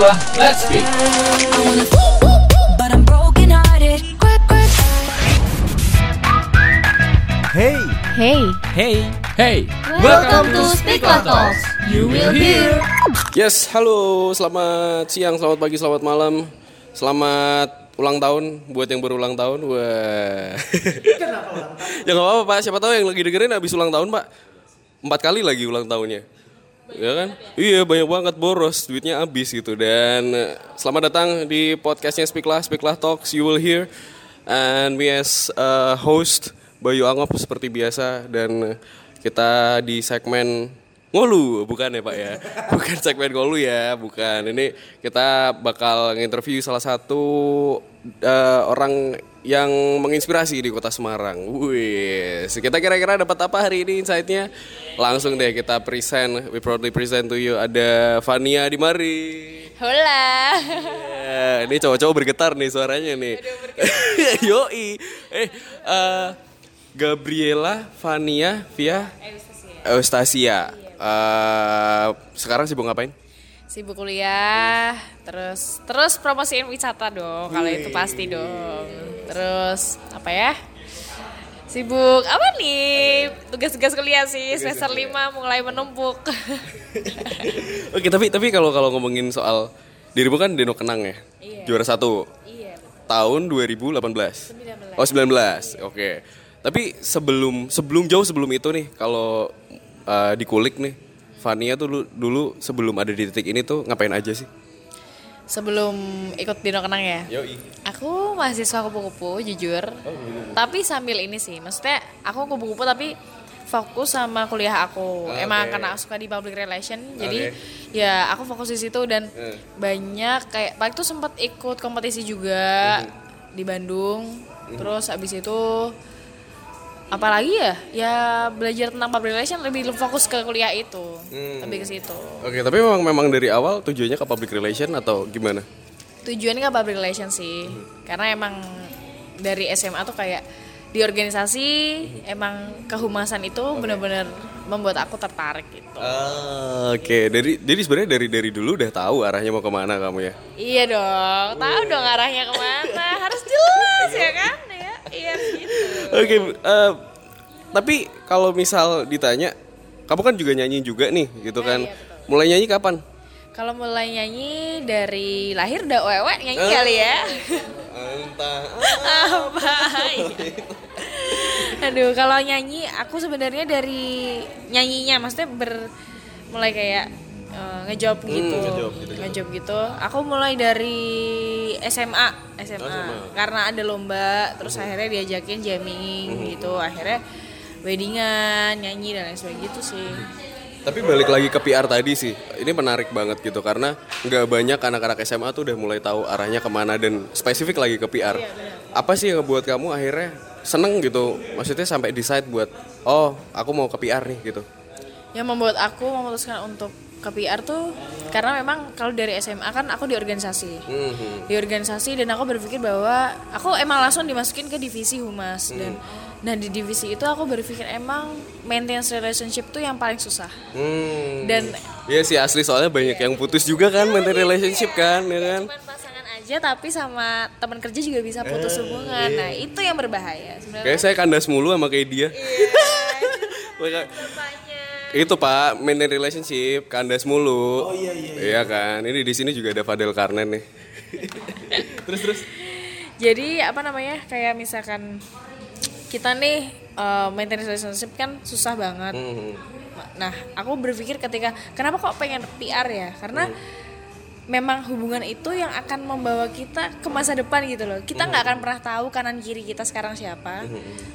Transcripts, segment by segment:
Speaklah, let's speak. But I'm broken hearted. Quack, quack. Hey, Hey, hey, Hey, welcome to Speaklah Talks. You will hear. Yes, halo, selamat siang, selamat pagi, selamat malam, selamat ulang tahun buat yang berulang tahun. Wah. ya nggak apa-apa pak, siapa tahu yang lagi dengerin habis ulang tahun pak, empat kali lagi ulang tahunnya. Ya kan? Iya banyak banget boros, duitnya habis gitu. Dan eh, selamat datang di podcastnya Speaklah, Speaklah Talks, you will hear. And me as a host Bayu Angop seperti biasa dan eh, kita di segmen ngolu bukan ya pak ya bukan segmen ngolu ya bukan ini kita bakal nginterview salah satu eh, orang yang menginspirasi di kota Semarang wih kita kira-kira dapat apa hari ini insight-nya langsung deh kita present we proudly present to you ada Fania di mari hola. Ya, ini cowok-cowok bergetar nih suaranya nih. Yoi. Eh, eh, Gabriela Vania Via Eustasia. Eh, sekarang sibuk ngapain? Sibuk kuliah, terus terus promosiin wisata dong, kalau itu pasti dong. Terus apa ya? Sibuk apa nih? Tugas-tugas kuliah sih, semester 5 mulai menumpuk. Oke, tapi tapi kalau kalau ngomongin soal dirimu kan Deno Kenang ya, Iya. juara satu iya. tahun 2018. Oh 19, oke. Tapi sebelum sebelum jauh sebelum itu nih, kalau eh, dikulik nih, Vania tuh dulu, dulu sebelum ada di titik ini tuh ngapain aja sih? Sebelum ikut Dino Kenang ya? Yoi. Aku mahasiswa kupu-kupu jujur. Tapi sambil ini sih, maksudnya aku kupu-kupu tapi fokus sama kuliah aku. Emang Oke. karena aku suka di public relation, jadi ya aku fokus di situ dan Eh. banyak kayak Pak tuh sempat ikut kompetisi juga Mhm. di Bandung. Terus abis itu apalagi ya ya belajar tentang public relation lebih fokus ke kuliah itu Hmm. lebih ke situ. Oke, tapi memang memang dari awal tujuannya ke public relation atau gimana? tujuannya ke public relation sih karena emang dari SMA tuh kayak di organisasi emang kehumasan itu bener-bener membuat aku tertarik gitu. Ah, Oke, dari jadi sebenarnya dari dari dulu udah tahu arahnya mau ke mana kamu ya? iya dong tahu dong arahnya ke mana harus jelas ya kan iya gitu. Oke, eh, tapi kalau misal ditanya, kamu kan juga nyanyi juga nih, gitu kan? Mulai nyanyi kapan? kalau mulai nyanyi dari lahir udah wewe nyanyi kali ya. Entah. apa? Aduh kalau nyanyi aku sebenarnya dari nyanyinya maksudnya ber mulai kayak eh, ngejob gitu. ngejob gitu, ngejob gitu. Aku mulai dari SMA SMA, karena ada lomba terus akhirnya diajakin jamming gitu. Akhirnya weddingan nyanyi dan lain sebagainya gitu sih. Tapi balik lagi ke PR tadi sih, ini menarik banget gitu. Karena nggak banyak anak-anak SMA tuh udah mulai tahu arahnya ke mana dan spesifik lagi ke PR. Apa sih yang ngebuat kamu akhirnya seneng gitu? Maksudnya sampai decide buat, oh aku mau ke PR nih gitu. yang membuat aku memutuskan untuk ke PR tuh karena memang kalau dari SMA kan aku di organisasi. Di organisasi dan aku berpikir bahwa aku emang langsung dimasukin ke divisi humas dan nah di divisi itu aku berpikir emang maintenance relationship tuh yang paling susah. Hmm. dan Iya sih asli soalnya banyak yang putus juga kan maintain relationship kan, ya kan? aja tapi sama teman kerja juga bisa putus hubungan. nah itu yang berbahaya sebenarnya. Kayak saya kandas mulu sama kayak dia. Maka- itu pak, maintain relationship, kandas mulu. Oh iya iya. Iya kan, ini di sini juga ada Fadel Karnen nih. terus terus. Jadi apa namanya kayak misalkan kita nih uh, maintain relationship kan susah banget. Hmm. Nah aku berpikir ketika kenapa kok pengen PR ya? Karena memang hubungan itu yang akan membawa kita ke masa depan gitu loh. Kita nggak akan pernah tahu kanan kiri kita sekarang siapa.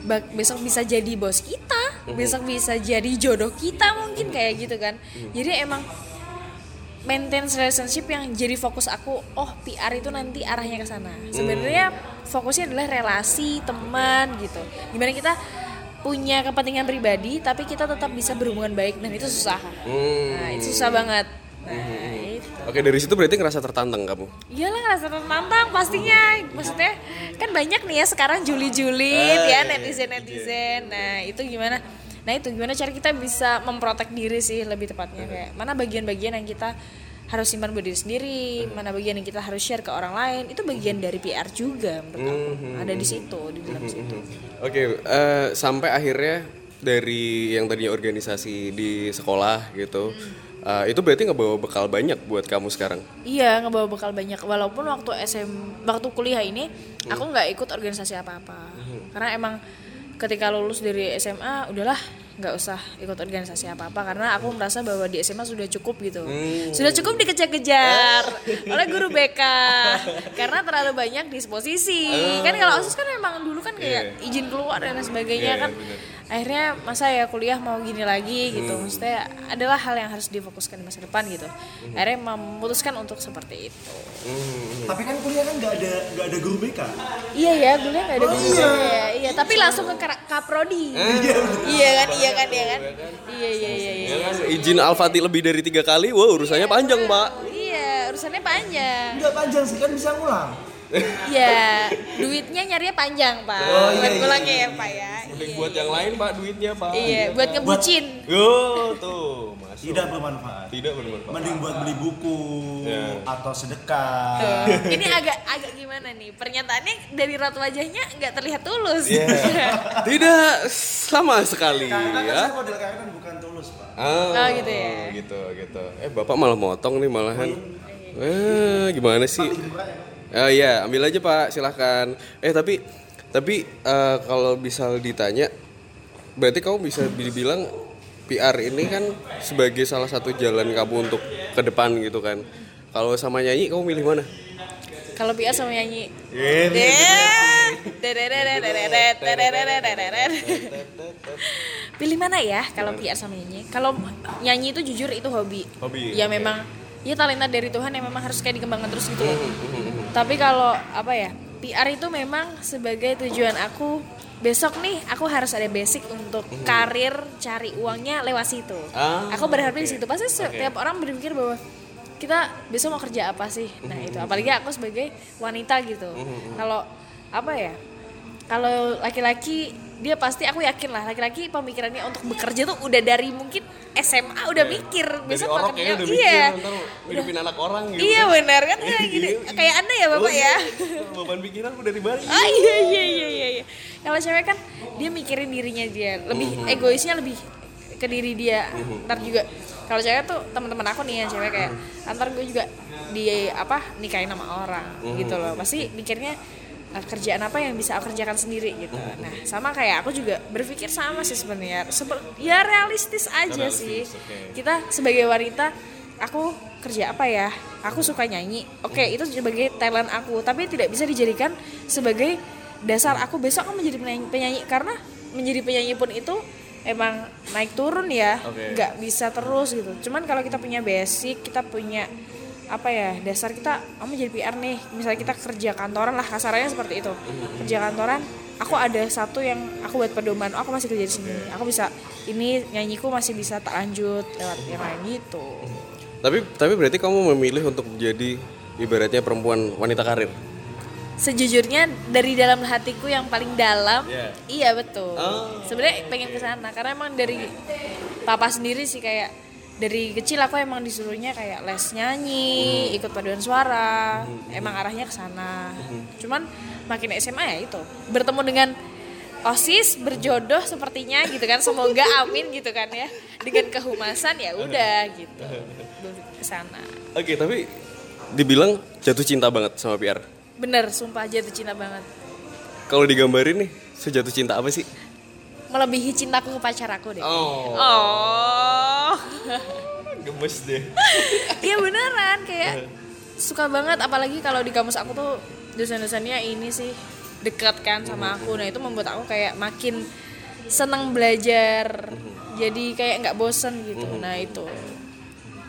Ba- besok bisa jadi bos kita, besok bisa jadi jodoh kita mungkin kayak gitu kan. Jadi emang maintain relationship yang jadi fokus aku oh PR itu nanti arahnya ke sana. Sebenarnya fokusnya adalah relasi teman gitu. Gimana kita punya kepentingan pribadi tapi kita tetap bisa berhubungan baik dan itu susah. Nah itu susah banget nah itu. Oke dari situ berarti ngerasa tertantang kamu. iyalah ngerasa tertantang pastinya. Maksudnya kan banyak nih ya sekarang julid-julid ya netizen netizen nah itu gimana? Nah itu gimana cara kita bisa memprotek diri sih lebih tepatnya. Kayak mana bagian-bagian yang kita harus simpan buat diri sendiri mana bagian yang kita harus share ke orang lain. Itu bagian dari PR juga menurut aku. Ada di situ di dalam situ. Oke, eh, sampai akhirnya dari yang tadinya organisasi di sekolah gitu, eh, itu berarti ngebawa bekal banyak buat kamu sekarang. Iya ngebawa bekal banyak. Walaupun waktu SM waktu kuliah ini aku nggak ikut organisasi apa-apa. Karena emang ketika lulus dari SMA udahlah nggak usah ikut organisasi apa-apa karena aku merasa bahwa di SMA sudah cukup gitu. Sudah cukup dikejar-kejar oleh guru BK karena terlalu banyak disposisi. Kan kalau osis kan emang dulu kan kayak izin keluar dan lain sebagainya Iya, kan. akhirnya masa ya kuliah mau gini lagi? gitu. Maksudnya adalah hal yang harus difokuskan di masa depan gitu. Akhirnya memutuskan untuk seperti itu. Tapi kan kuliah kan nggak ada nggak ada guru BK. iya ya kuliah nggak ada guru ya iya tapi langsung ke kaprodi iya kan iya kan iya kan? Iya iya iya iya Ya kan, izin Al-Fatih lebih dari tiga kali, wah urusannya panjang pak. iya urusannya panjang. Nggak panjang sih kan bisa ngulang. Iya duitnya nyarinya panjang pak Oh, iya, buat iya, pulangnya ya pak ya Mending buat yang lain pak duitnya pak. iya buat ngebucin Yo tuh masuk. Tidak bermanfaat. Tidak bermanfaat. Mending buat beli buku Ya. atau sedekah. Tuh. ini agak agak gimana nih pernyataannya dari raut wajahnya nggak terlihat tulus Iya. Tidak sama sekali Karena ya. saya model kan bukan tulus pak. Ah, Oh, gitu ya. Gitu gitu. Eh bapak malah motong nih malahan. Eh gimana sih? Oh iya, ambil aja pak, silahkan. Eh tapi tapi eh, kalau bisa ditanya, berarti kamu bisa dibilang PR ini kan sebagai salah satu jalan kamu untuk ke depan gitu kan. Kalau sama nyanyi kamu milih mana? kalau PR sama nyanyi Ini. Pilih mana ya kalau PR sama nyanyi? Kalau nyanyi itu jujur itu hobi. Hobi, Ya memang ya talenta dari Tuhan yang memang harus kayak dikembangkan terus gitu loh. Tapi kalau apa ya? PR itu memang sebagai tujuan aku besok nih aku harus ada basic untuk karir cari uangnya lewat situ. Ah, aku berharapnya di situ. Pasti setiap orang berpikir bahwa kita besok mau kerja apa sih? Nah, itu apalagi aku sebagai wanita gitu. Kalau apa ya? Kalau laki-laki dia pasti aku yakin lah laki-laki pemikirannya untuk bekerja tuh udah dari mungkin SMA udah mikir besok mau orok kerja. kayaknya udah iya. mikir ntar hidupin anak orang gitu. Iya benar kan kayak gini. Kayak Anda ya Bapak Oh, ya. iya. Beban pikiran udah dari bayi. Oh iya iya iya iya. iya. Kalau cewek kan dia mikirin dirinya dia, lebih egoisnya lebih ke diri dia. Ntar juga kalau cewek tuh teman-teman aku nih yang cewek kayak antar gue juga di apa nikahin sama orang gitu loh. Pasti mikirnya kerjaan apa yang bisa aku kerjakan sendiri gitu. Nah, sama kayak aku juga berpikir sama sih sebenarnya. Ya realistis aja sih. Kita sebagai wanita aku kerja apa ya? Aku suka nyanyi. Oke, itu sebagai talent aku, tapi tidak bisa dijadikan sebagai dasar aku besok akan menjadi penyanyi, penyanyi karena menjadi penyanyi pun itu emang naik turun ya, Oke. nggak bisa terus gitu. Cuman kalau kita punya basic, kita punya apa ya dasar kita kamu jadi PR nih misalnya kita kerja kantoran lah kasarnya seperti itu kerja kantoran aku ada satu yang aku buat pedoman oh, aku masih kerja di sini aku bisa ini nyanyiku masih bisa tak lanjut lewat yang lain gitu Tapi tapi berarti kamu memilih untuk menjadi ibaratnya perempuan wanita karir. sejujurnya dari dalam hatiku yang paling dalam Iya. iya betul Oh. sebenarnya pengen ke sana karena emang dari papa sendiri sih kayak dari kecil aku emang disuruhnya kayak les nyanyi ikut paduan suara emang arahnya ke sana. Cuman makin SMA ya itu bertemu dengan osis berjodoh sepertinya gitu kan semoga amin gitu kan ya. Dengan kehumasan ya udah gitu ke sana. Oke, tapi dibilang jatuh cinta banget sama PR. bener sumpah jatuh cinta banget. Kalau digambarin nih, sejatuh cinta apa sih? Melebihi cintaku ke pacar aku deh. Oh, Oh. gemes deh. Iya beneran kayak suka banget apalagi kalau di kamus aku tuh dosen-dosennya ini sih dekat kan sama aku. Nah, itu membuat aku kayak makin senang belajar. Jadi kayak nggak bosen gitu. Nah, itu.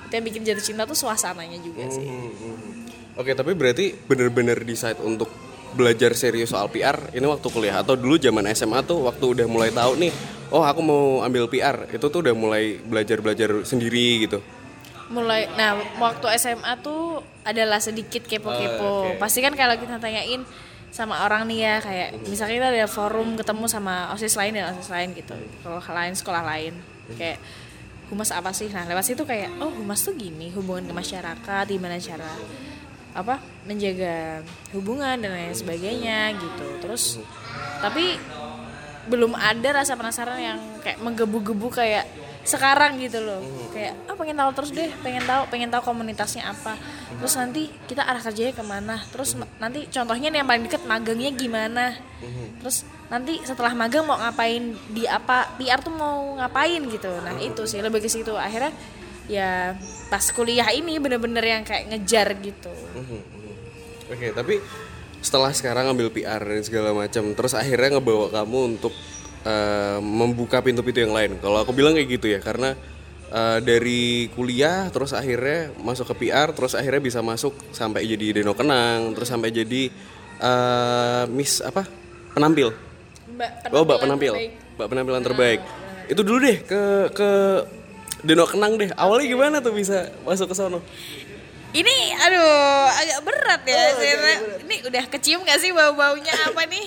Itu yang bikin jatuh cinta tuh suasananya juga sih. Oke, tapi berarti bener-bener decide untuk belajar serius soal PR ini waktu kuliah. Atau dulu zaman SMA tuh waktu udah mulai tahu nih, oh aku mau ambil PR, itu tuh udah mulai belajar-belajar sendiri gitu. mulai nah waktu SMA tuh adalah sedikit kepo-kepo. Oh, oke. pasti kan kalau kita tanyain sama orang nih ya kayak misalnya kita ada forum ketemu sama osis lain dan osis lain gitu. Kalau lain sekolah lain. Kayak humas apa sih? Nah lewat situ kayak oh humas tuh gini hubungan ke masyarakat gimana cara apa menjaga hubungan dan lain sebagainya gitu. Terus tapi belum ada rasa penasaran yang kayak menggebu-gebu kayak sekarang gitu loh. Kayak ah pengen tahu terus deh pengen tahu pengen tahu komunitasnya apa. Terus nanti kita arah kerjanya ke mana? Terus ma- nanti contohnya nih yang paling deket magangnya gimana? Terus nanti setelah magang mau ngapain di apa PR tuh mau ngapain gitu. Nah itu sih lebih ke situ. Akhirnya ya pas kuliah ini bener-bener yang kayak ngejar gitu Oke, tapi setelah sekarang ngambil PR dan segala macam, terus akhirnya ngebawa kamu untuk eh, membuka pintu-pintu yang lain. Kalau aku bilang kayak gitu ya, karena eh, dari kuliah terus akhirnya masuk ke PR, terus akhirnya bisa masuk sampai jadi Deno Kenang, terus sampai jadi eh, Miss apa? Penampil. mbak Oh, Mbak penampil. Mbak penampilan terbaik. Itu dulu deh ke ke Deno Kenang deh. Awalnya gimana tuh bisa masuk ke sono? Ini aduh agak berat ya. Saya- Ini udah kecium gak sih bau-baunya apa nih?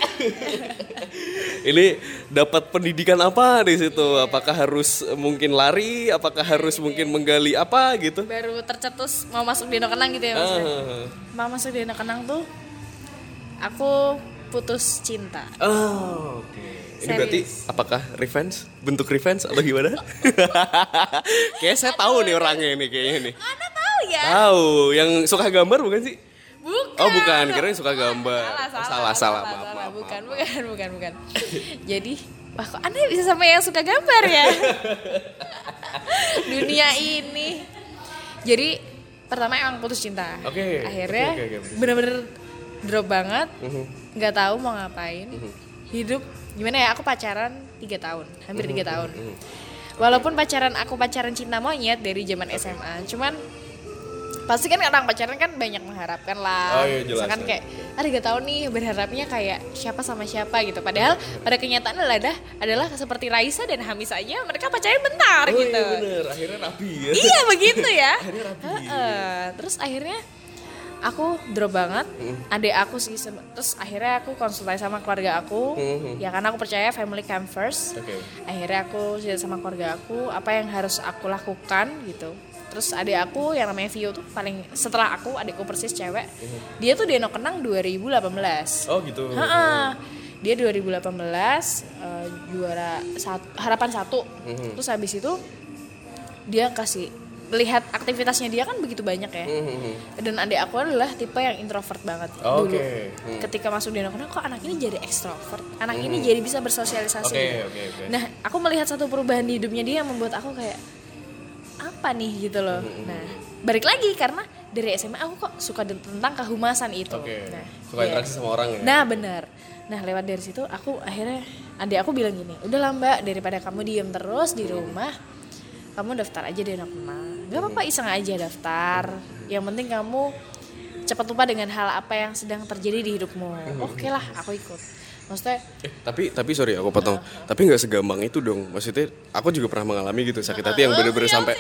Ini dapat pendidikan apa di situ? Apakah harus mungkin lari? Apakah harus mungkin menggali apa gitu? Baru tercetus mau masuk Deno Kenang gitu ya maksudnya. Ah. Mau masuk Deno Kenang tuh aku putus cinta. Oh, oke. Ini berarti Serius. apakah revenge? Bentuk revenge atau gimana? Kayak saya tahu nih orangnya ini kayaknya nih. Anda tahu ya? Tahu, yang suka gambar bukan sih? Bukan. Oh, bukan. Kirain suka gambar. Salah, Oh, salah, salah, salah. Maaf, salah. maaf, Bukan, maaf. bukan, bukan, bukan. Jadi, wah kok Anda bisa sama yang suka gambar ya? Dunia ini. Jadi, pertama emang putus cinta. Oke, Akhirnya oke, oke, oke. bener-bener drop banget. Mhm. nggak tahu mau ngapain. Hidup gimana ya? Aku pacaran tiga tahun, hampir tiga tahun. Walaupun pacaran aku pacaran cinta monyet dari zaman SMA, cuman pasti kan orang pacaran kan banyak mengharapkan lah. Oh iya, jelas, Misalkan ya. kayak ah tiga tahun nih berharapnya kayak siapa sama siapa gitu. Padahal pada kenyataannya adalah adalah seperti Raisa dan Hamis aja mereka pacaran bentar Oh gitu. iya bener, akhirnya rapi ya. Iya begitu ya. Akhirnya rapi. Terus akhirnya aku drop banget. Adik aku sih terus akhirnya aku konsultasi sama keluarga aku. Mhm. Ya karena aku percaya family come first. Oke. Akhirnya aku cerita sama keluarga aku apa yang harus aku lakukan gitu. Terus adik aku yang namanya Vio tuh paling setelah aku adikku persis cewek. Dia tuh Deno Kenang 2018. Oh gitu. Heeh. Dia 2018 eh, juara sat- harapan satu. Mhm. Terus habis itu dia kasih melihat aktivitasnya dia kan begitu banyak ya. Mhm. Dan adik aku adalah tipe yang introvert banget Oke. dulu. Hmm. Ketika masuk di anak kok anak ini jadi ekstrovert. Anak ini jadi bisa bersosialisasi. Oke, gitu. oke, oke. Nah, aku melihat satu perubahan di hidupnya dia yang membuat aku kayak apa nih gitu loh. Hmm, Nah, balik lagi karena dari SMA aku kok suka tentang kehumasan itu. Oke. Nah, Suka iya. interaksi sama orang ya. Nah benar. Nah lewat dari situ aku akhirnya adik aku bilang gini, udahlah mbak daripada kamu diem terus di rumah, kamu daftar aja di anak Gak apa-apa iseng aja daftar. Yang penting kamu cepat lupa dengan hal apa yang sedang terjadi di hidupmu. Oke lah, aku ikut. Maksudnya Eh, tapi tapi sorry aku potong. Tapi nggak segampang itu dong. Maksudnya aku juga pernah mengalami gitu sakit hati yang bener-bener sampai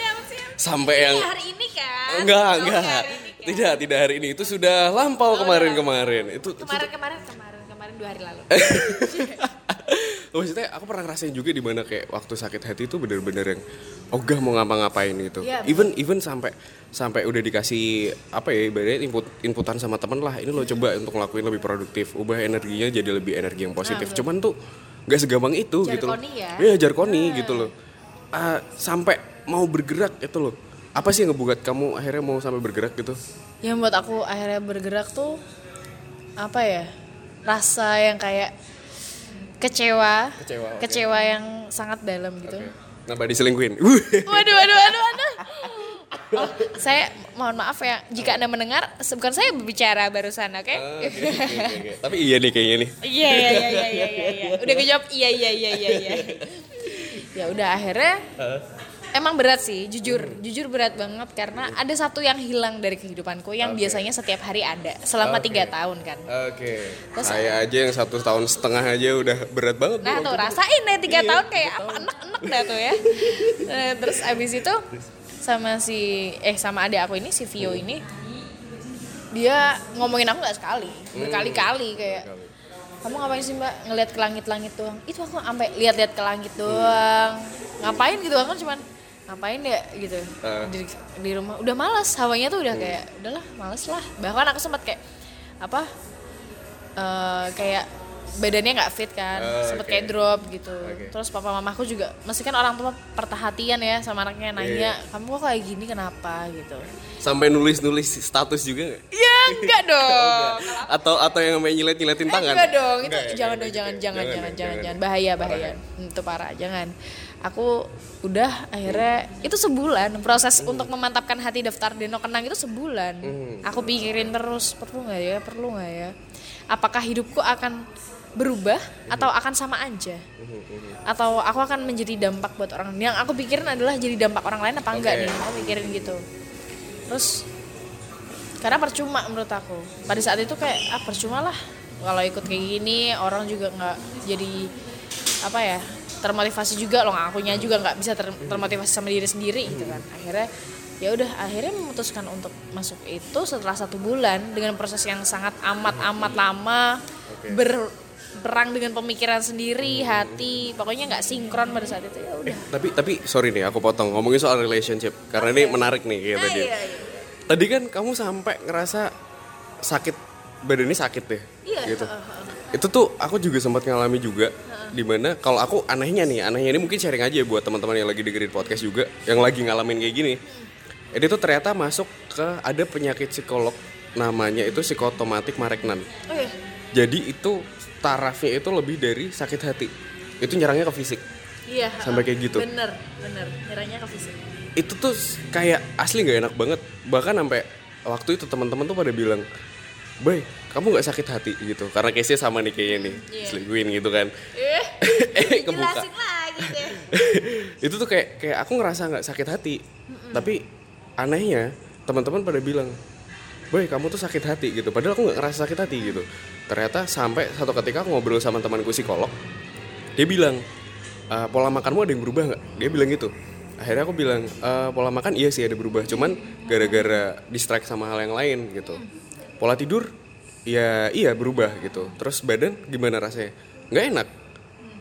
sampai yang hari ini kan? enggak Oh, enggak. kan? Tidak tidak hari ini itu sudah lampau kemarin-kemarin. Itu, itu Kemarin kemarin kemarin kemarin dua hari lalu. maksudnya aku pernah ngerasain juga di mana kayak waktu sakit hati itu bener-bener yang ogah mau ngapa-ngapain gitu. Iya, even even sampai sampai udah dikasih apa ya ibaratnya input inputan sama temen lah ini lo coba untuk ngelakuin lebih produktif ubah energinya jadi lebih energi yang positif. Cuman tuh nggak segampang itu gitu loh. Jarkoni ya? Iya, jarkoni gitu loh. Ah, sampai mau bergerak itu loh. Apa sih yang ngebuat kamu akhirnya mau sampai bergerak gitu? Yang buat aku akhirnya bergerak tuh apa ya rasa yang kayak kecewa. Kecewa, oke. kecewa yang sangat dalam gitu. Nambah diselingkuhin. Waduh waduh waduh waduh. Oh, saya mohon maaf ya jika anda mendengar bukan saya berbicara barusan oke? Ah, Oke, oke, oke, oke. tapi iya nih kayaknya nih. Iya iya iya iya iya iya iya. Udah kejawab iya iya iya iya iya. Ya udah akhirnya emang berat sih jujur jujur berat banget karena ada satu yang hilang dari kehidupanku yang Oke. biasanya setiap hari ada selama tiga tahun kan Oke. Terus- Saya aja yang satu tahun setengah aja udah berat banget. Nah tuh rasain deh tiga Iya, tahun kayak apa enak-enak dah tuh ya. Nah, terus abis itu sama si eh sama adik aku ini si Vio Hmm. ini dia ngomongin aku nggak sekali Hmm. berkali-kali kayak kamu ngapain sih mbak ngeliat ke langit-langit doang itu aku sampai lihat-lihat ke langit doang ngapain gitu aku kan cuman ngapain ya gitu Eh. di, di rumah udah malas hawanya tuh udah kayak udahlah malas lah bahkan aku sempat kayak apa eh, kayak badannya nggak fit kan Oh, sempet oke. kayak drop gitu Oke. terus papa mamaku juga mesti kan orang tua perhatian ya sama anaknya nanya Iya. kamu kok kayak gini kenapa gitu Sampai nulis-nulis status juga nggak? ya enggak dong Atau atau yang main nyilet-nyiletin Eh, tangan? enggak dong, itu Enggak ya, jangan dong, jangan, gitu jangan, jangan, ya, jangan, jangan, bahaya, bahaya, Hmm, itu parah, jangan. Aku udah akhirnya itu sebulan proses Hmm. untuk memantapkan hati daftar Deno Kenang itu sebulan. Hmm. Aku pikirin terus perlu nggak ya, perlu nggak ya, apakah hidupku akan berubah Hmm. atau akan sama aja, atau aku akan menjadi dampak buat orang. Yang aku pikirin adalah jadi dampak orang lain apa enggak Oke. nih, aku pikirin gitu. Terus karena percuma menurut aku. Pada saat itu kayak ah percuma lah kalau ikut kayak gini orang juga nggak jadi apa ya termotivasi juga loh. Akunya juga nggak bisa ter- termotivasi sama diri sendiri gitu kan. Akhirnya ya udah akhirnya memutuskan untuk masuk itu setelah satu bulan dengan proses yang sangat amat amat lama ber- berperang dengan pemikiran sendiri hati pokoknya nggak sinkron pada saat itu ya udah. Tapi tapi sorry nih aku potong. Ngomongin soal relationship karena ini menarik nih kayak Ah, tadi. iya, iya. Tadi kan kamu sampai ngerasa sakit badannya sakit deh. Iya, Gitu. Itu tuh aku juga sempat ngalami juga di mana kalau aku anehnya nih anehnya ini mungkin sharing aja buat teman-teman yang lagi dengerin podcast juga yang lagi ngalamin kayak gini. Ini tuh ternyata masuk ke ada penyakit psikolog namanya itu psikotomatik mareknan. oh iya Jadi itu tarafnya itu lebih dari sakit hati. Itu nyerangnya ke fisik. Iya. Sampai kayak gitu. bener bener. Nyerangnya ke fisik. Itu tuh kayak asli nggak enak banget. Bahkan sampai waktu itu teman-teman tuh pada bilang Boy, kamu nggak sakit hati? Gitu. Karena case-nya sama nih kayaknya nih Iya. selingkuhin gitu kan. Eh eh kebuka. lagi deh. Itu tuh kayak kayak aku ngerasa nggak sakit hati. Tapi anehnya teman-teman pada bilang Boy kamu tuh sakit hati gitu. Padahal aku nggak ngerasa sakit hati gitu. Ternyata sampai satu ketika aku ngobrol sama temanku psikolog dia bilang "Eh, pola makanmu ada yang berubah nggak? Dia bilang gitu. Akhirnya aku bilang "Eh, pola makan iya sih ada berubah cuman gara-gara distract sama hal yang lain gitu. Pola tidur? Ya iya berubah gitu. Terus badan gimana rasanya? Nggak enak.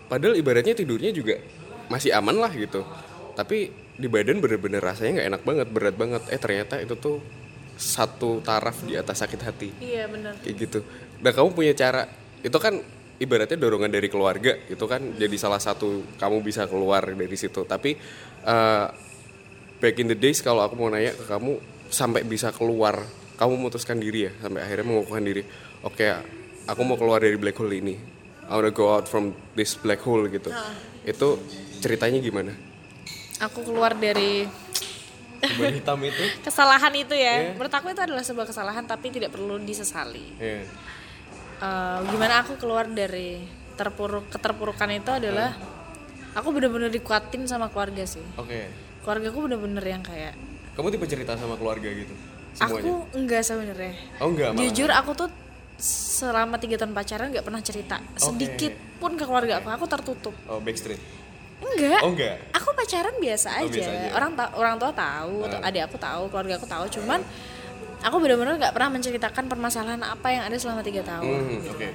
Padahal ibaratnya tidurnya juga masih aman lah gitu. Tapi di badan bener-bener rasanya nggak enak banget berat banget. Eh ternyata itu tuh satu taraf di atas sakit hati. Iya bener. Kayak gitu. Nah kamu punya cara itu kan ibaratnya dorongan dari keluarga itu kan jadi salah satu kamu bisa keluar dari situ. Tapi eh, back in the days kalau aku mau nanya ke kamu sampai bisa keluar, kamu memutuskan diri ya sampai akhirnya mengukuhkan diri. Oke, aku mau keluar dari black hole ini. I wanna go out from this black hole gitu. Itu ceritanya gimana? aku keluar dari hitam itu? kesalahan itu ya menurut aku itu adalah sebuah kesalahan tapi tidak perlu disesali Iya. Eh, gimana aku keluar dari terpuruk keterpurukan itu adalah aku bener-bener dikuatin sama keluarga sih Oke. keluarga aku bener-bener yang kayak Kamu tipe cerita sama keluarga gitu? aku enggak sebenarnya Oh enggak malah. jujur aku tuh selama tiga tahun pacaran nggak pernah cerita sedikit pun ke keluarga aku aku tertutup Oh backstreet. enggak Oh enggak. aku pacaran biasa aja, Oh, biasa aja. orang ta- orang tua tahu atau adik aku tahu keluarga aku tahu cuman aku benar-benar nggak pernah menceritakan permasalahan apa yang ada selama tiga tahun Hmm, oke.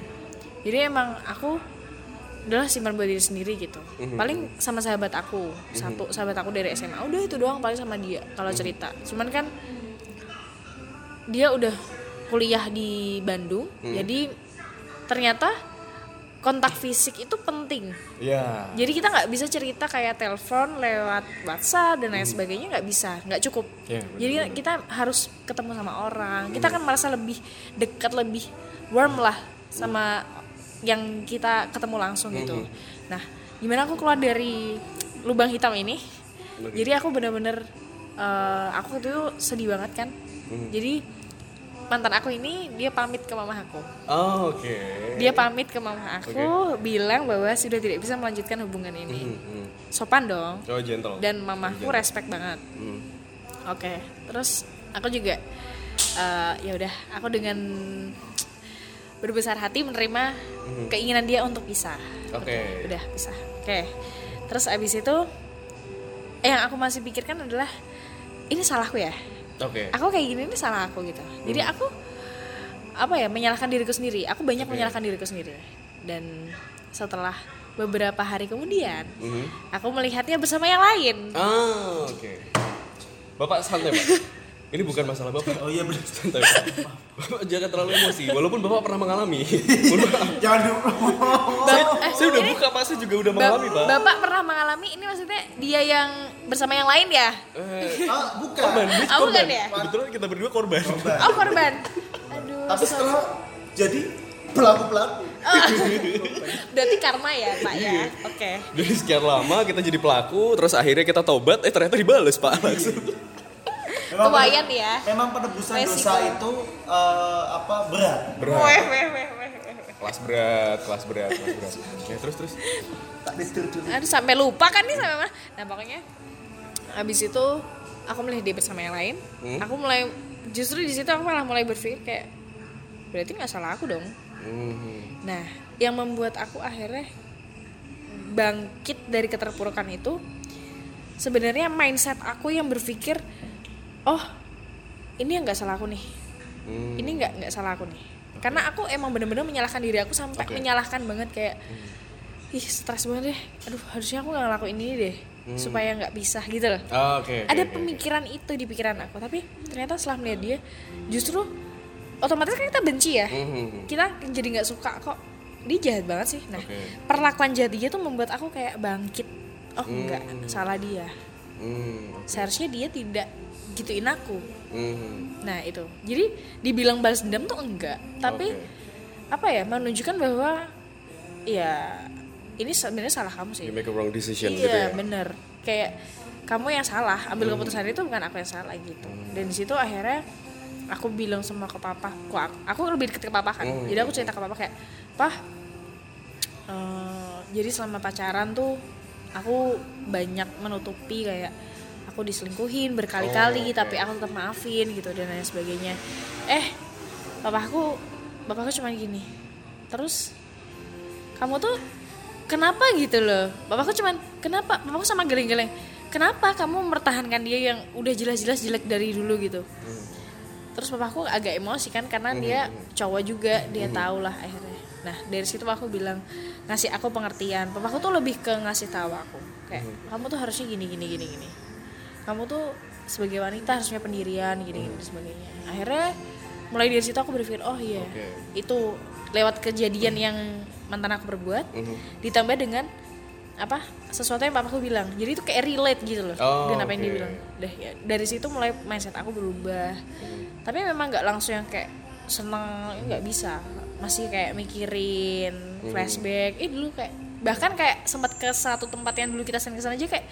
jadi emang aku adalah simpan buat diri sendiri gitu Mhm. paling sama sahabat aku satu sahabat aku dari SMA udah itu doang paling sama dia kalau Mhm. cerita cuman kan dia udah kuliah di Bandung Mhm. jadi ternyata kontak fisik itu penting Ya. jadi kita nggak bisa cerita kayak telepon lewat WhatsApp dan lain sebagainya nggak bisa, nggak cukup. Iya, benar. Jadi kita harus ketemu sama orang. Kita kan merasa lebih dekat, lebih warm lah sama yang kita ketemu langsung gitu. Nah, gimana aku keluar dari lubang hitam ini? Jadi aku bener-bener eh, aku tuh sedih banget kan. Jadi mantan aku ini dia pamit ke mama aku. Oh, oke. dia pamit ke mama aku bilang bahwa sudah tidak bisa melanjutkan hubungan ini. Hmm. sopan dong. Oh, gentle. dan mamaku respect banget. Hmm. oke terus aku juga eh, ya udah aku dengan berbesar hati menerima keinginan dia untuk pisah. Oke. udah pisah. Oke. Terus abis itu eh, yang aku masih pikirkan adalah ini salahku ya Oke. aku kayak gini ini salah aku gitu jadi aku apa ya menyalahkan diriku sendiri aku banyak Oke. menyalahkan diriku sendiri dan setelah beberapa hari kemudian Mhm. aku melihatnya bersama yang lain Ah, oke. Bapak santai, Pak. Ini bukan masalah Bapak. Oh iya benar. Santai, Pak. Bapak jangan terlalu emosi, walaupun Bapak pernah mengalami. Jangan dulu. saya, eh, saya udah buka, Pak. Saya juga udah mengalami, Pak. bapak pernah mengalami ini maksudnya dia yang bersama yang lain ya Eh, Ah, bukan. korban, Oh, bukan ya? Kebetulan kita berdua korban. oh korban aduh Tapi setelah jadi pelaku-pelaku. berarti karma ya pak Iya. ya oke Jadi sekian lama kita jadi pelaku, terus akhirnya kita tobat, eh ternyata dibales, Pak. Langsung. Memang ya. Memang penebusan Resiko. dosa itu eh, apa berat. Berat. weh weh weh weh weh. Kelas berat, kelas berat, kelas berat. Ya, terus terus. Tak tidur dulu. aduh sampai lupa kan nih sampai mana nah pokoknya habis itu aku melihat dia bersama yang lain Hmm. aku mulai justru di situ aku malah mulai berpikir kayak berarti nggak salah aku dong Hmm. nah yang membuat aku akhirnya bangkit dari keterpurukan itu sebenarnya mindset aku yang berpikir oh ini yang nggak salah aku nih Hmm. ini nggak nggak salah aku nih karena aku emang bener-bener menyalahkan diri aku sampai Oke. menyalahkan banget kayak ih stres banget deh aduh harusnya aku nggak ngelakuin ini deh supaya nggak bisa gitu loh Ah, oke. oke, ada oke. pemikiran itu di pikiran aku tapi ternyata setelah melihat dia justru otomatis kan kita benci ya Mhm. kita jadi nggak suka kok dia jahat banget sih nah Oke. perlakuan jahat dia tuh membuat aku kayak bangkit oh enggak salah dia Hmm. seharusnya dia tidak gituin aku. Mhm. nah itu. Jadi dibilang balas dendam tuh enggak. Tapi Oke. apa ya menunjukkan bahwa ya ini sebenarnya salah kamu sih. You make a wrong decision iya gitu ya. bener. Kayak kamu yang salah. Ambil keputusan itu bukan aku yang salah gitu. Dan di situ akhirnya aku bilang sama ke papa. Aku, aku lebih deket ke papa kan? Hmm. jadi aku cerita ke papa kayak pah eh, jadi selama pacaran tuh aku banyak menutupi kayak aku diselingkuhin berkali-kali Oh, oke. tapi aku tetap maafin gitu dan lain sebagainya. Eh papaku bapakku cuma gini terus kamu tuh kenapa gitu loh? Bapakku cuman kenapa? Bapakku sama geleng-geleng kenapa kamu mempertahankan dia yang udah jelas-jelas jelek dari dulu gitu terus papaku agak emosi kan karena dia cowok juga dia tahu lah akhirnya. Nah dari situ aku bilang ngasih aku pengertian. Papaku tuh lebih ke ngasih tahu aku. Kayak kamu tuh harusnya gini gini gini gini. Kamu tuh sebagai wanita harusnya pendirian gini gini dan sebagainya. Akhirnya mulai dari situ aku berpikir oh iya. Oke. itu lewat kejadian yang mantan aku berbuat Mhm. ditambah dengan apa sesuatu yang papaku bilang jadi itu kayak relate gitu loh Oh, dengan apa yang dia bilang deh ya dari situ mulai mindset aku berubah tapi memang nggak langsung yang kayak seneng nggak bisa masih kayak mikirin flashback eh dulu kayak bahkan kayak sempat ke satu tempat yang dulu kita sering ke sana aja kayak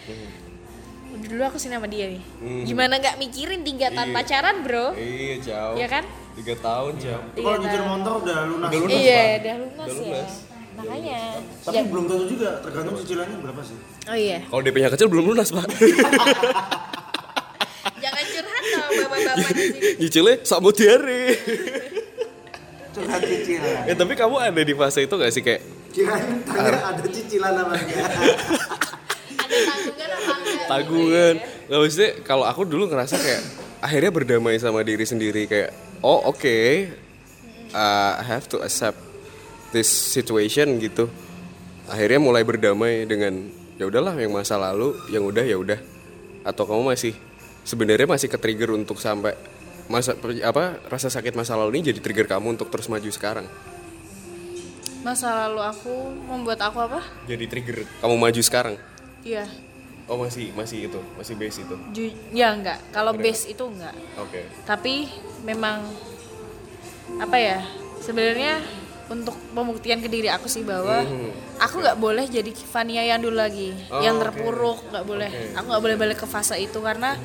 "Udah dulu aku sini sama dia nih Mhm. gimana nggak mikirin tiga tahun Iya. pacaran bro Iya, jauh. Iya kan? Tiga tahun, jauh. Kalau nyetir tahun. motor udah lunas. Udah lunas, iya udah lunas, Udah ya lunas. Makanya Tapi Ya. belum tentu juga tergantung cicilannya berapa sih. oh iya Kalau DP-nya kecil belum lunas, Pak. jangan curhat dong bapak-bapak di sini Nyicilnya sama diare. Curhat cicilan. eh, tapi kamu ada di fase itu gak sih kayak Kirain tanya ada cicilan apa enggak. ada tanggungan apa enggak tanggungan? Gak maksudnya kalau aku dulu ngerasa kayak akhirnya berdamai sama diri sendiri kayak oh oke uh, I have to accept this situation gitu. Akhirnya mulai berdamai dengan ya udahlah yang masa lalu yang udah ya udah. Atau kamu masih sebenarnya masih ke trigger untuk sampai masa apa rasa sakit masa lalu ini jadi trigger kamu untuk terus maju sekarang. masa lalu aku membuat aku apa Jadi trigger kamu maju sekarang. iya Oh masih masih itu masih base itu. Ju- ya enggak kalau base itu enggak Oke. tapi memang apa ya sebenarnya untuk pembuktian ke diri aku sih bahwa aku nggak boleh jadi Fania yang dulu lagi Oh, yang terpuruk nggak boleh. Oke. aku nggak boleh balik ke fase itu karena